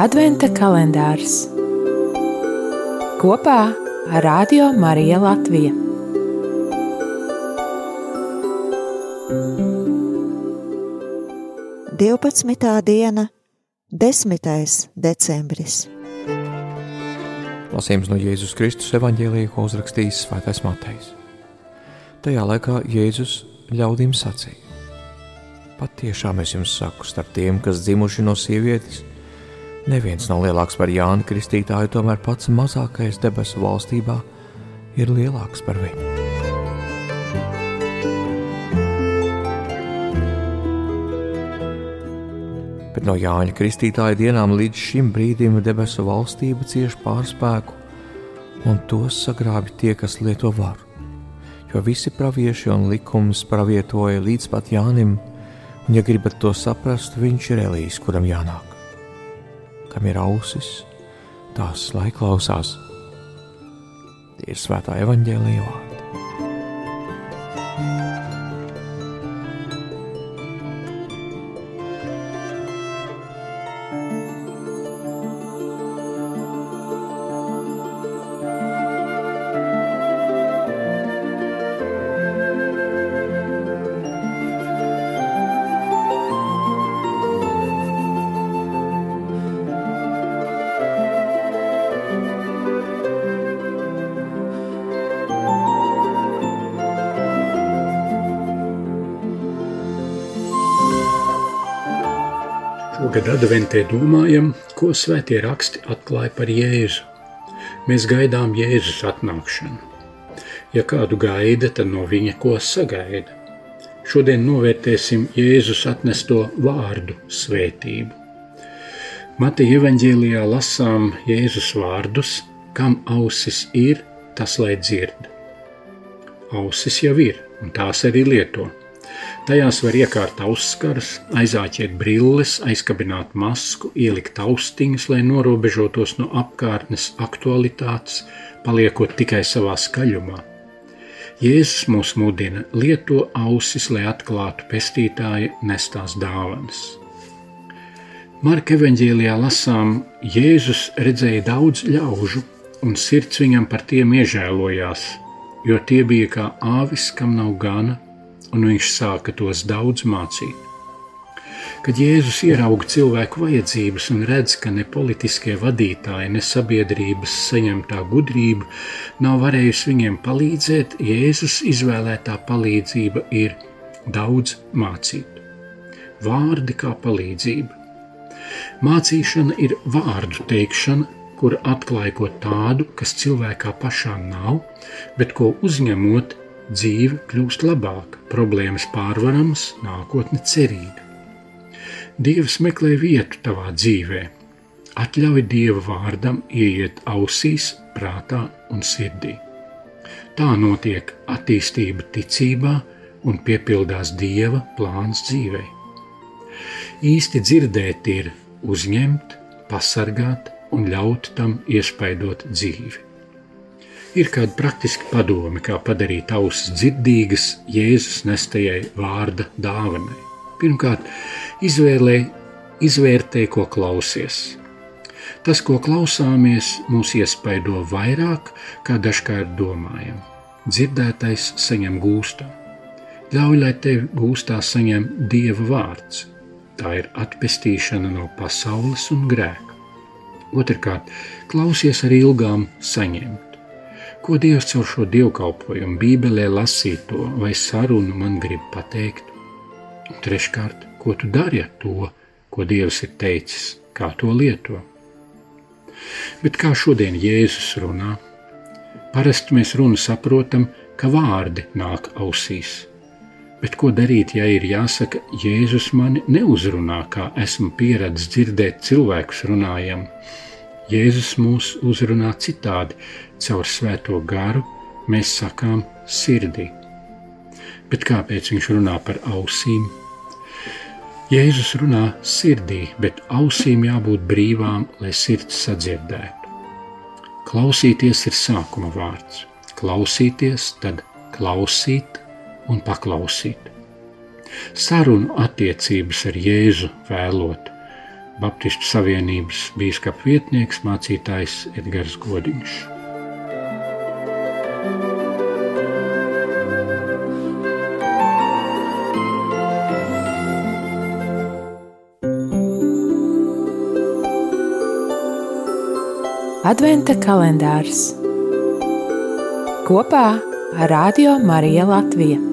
Adventa kalendārs kopā ar Radio Mariju Latviju. Divpadsmitā diena, 10. decembris. Lasījums no Jēzus Kristus evanģēlīja, ko uzrakstījis Svētais Matejs. Tajā laikā Jēzus ļaudīm sacīja: Patiešām es jums saku, starp tiem, kas dzimuši no sievietes, Neviens nav lielāks par Jānu Kristītāju, tomēr pats mazākais debesu valstībā ir lielāks par viņu. Bet no Jāņa Kristītāja dienām līdz šim brīdim debesu valstība cieš pārspēku, un tos sagrābi tie, kas lieto varu. Jo visi pravieši un likums pravietoja līdz pat Jānim, un, ja gribat to saprast, viņš ir Elīs, kuram jānāk kam ir ausis, tās lai klausās. Tie ir svētā evaņģēlīja Šogad adventē domājam, ko svētie raksti atklāja par Jēzu. Mēs gaidām Jēzus atnākšanu. Ja kādu gaida, tad no viņa ko sagaida. Šodien novērtēsim Jēzus atnesto vārdu svētību. Mateja evaņģēlijā lasām Jēzus vārdus, kam ausis ir, tas lai dzird. Ausis jau ir, un tās arī lieto. Tajās var iekārt ausskarus, aizāķēt brilles, aizkabināt masku, ielikt austiņas, lai norobežotos no apkārtnes aktualitātes, paliekot tikai savā skaļumā. Jēzus mūs mudina lieto ausis, lai atklātu pestītāja nestās dāvanas. Marka evanģēlijā lasām, Jēzus redzēja daudz ļaužu, un sirds viņam par tiem iežēlojās, jo tie bija kā āvis, kam nav gana, un viņš sāka tos daudz mācīt. Kad Jēzus ierauga cilvēku vajadzības un redz, ka ne politiskie vadītāji, ne sabiedrības saņemtā gudrība nav varējusi viņiem palīdzēt, Jēzus izvēlētā palīdzība ir daudz mācīt. Vārdi kā palīdzība. Mācīšana ir vārdu teikšana, kur atklāja ko tādu, kas cilvēkā pašā nav, bet ko uzņemot, dzīve kļūst labāka, problēmas pārvaramas, nākotne cerīga. Dievs meklē vietu tavā dzīvē, atļauj Dieva vārdam ieiet ausīs, prātā un sirdī. Tā notiek attīstība ticībā un piepildās Dieva plāns dzīvei. Īsti dzirdēt ir uzņemt, pasargāt un ļaut tam iespaidot dzīvi. Ir kāda praktiska padome, kā padarīt ausis dzirdīgas Jēzus nestajai vārda dāvanai. Pirmkārt, izvēlē, izvērtē, ko klausies. Tas, ko klausāmies, mūs iespaido vairāk, kā dažkārt domājam. Dzirdētais saņem gūstā. Ļauj, lai tevi gūstā saņem Dieva vārds. Tā ir atpestīšana no pasaules un grēka. Otrkārt, klausies ar ilgām saņemt Ko Dievs caur šo dievkalpojumu, Bībelē lasīto vai sarunu man grib pateikt? Un treškārt, ko tu dari ar to, ko Dievs ir teicis, kā to lieto? Bet kā šodien Jēzus runā? Parasti mēs runu saprotam, ka vārdi nāk ausīs. Bet ko darīt, ja ir jāsaka, Jēzus mani neuzrunā, kā esmu pieradis dzirdēt cilvēkus runājam? Jēzus mūs uzrunā citādi, caur svēto garu mēs sakām sirdī. Bet kāpēc viņš runā par ausīm? Jēzus runā sirdī, bet ausīm jābūt brīvām, lai sirds sadzirdētu. Klausīties ir sākuma vārds. Klausīties, tad klausīt un paklausīt. Sarunu attiecības ar Jēzu vēlot, Baptistu Savienības bīskapa vietnieks mācītājs Edgars Godiņš. Adventa kalendārs kopā ar Radio Mariju Latviju.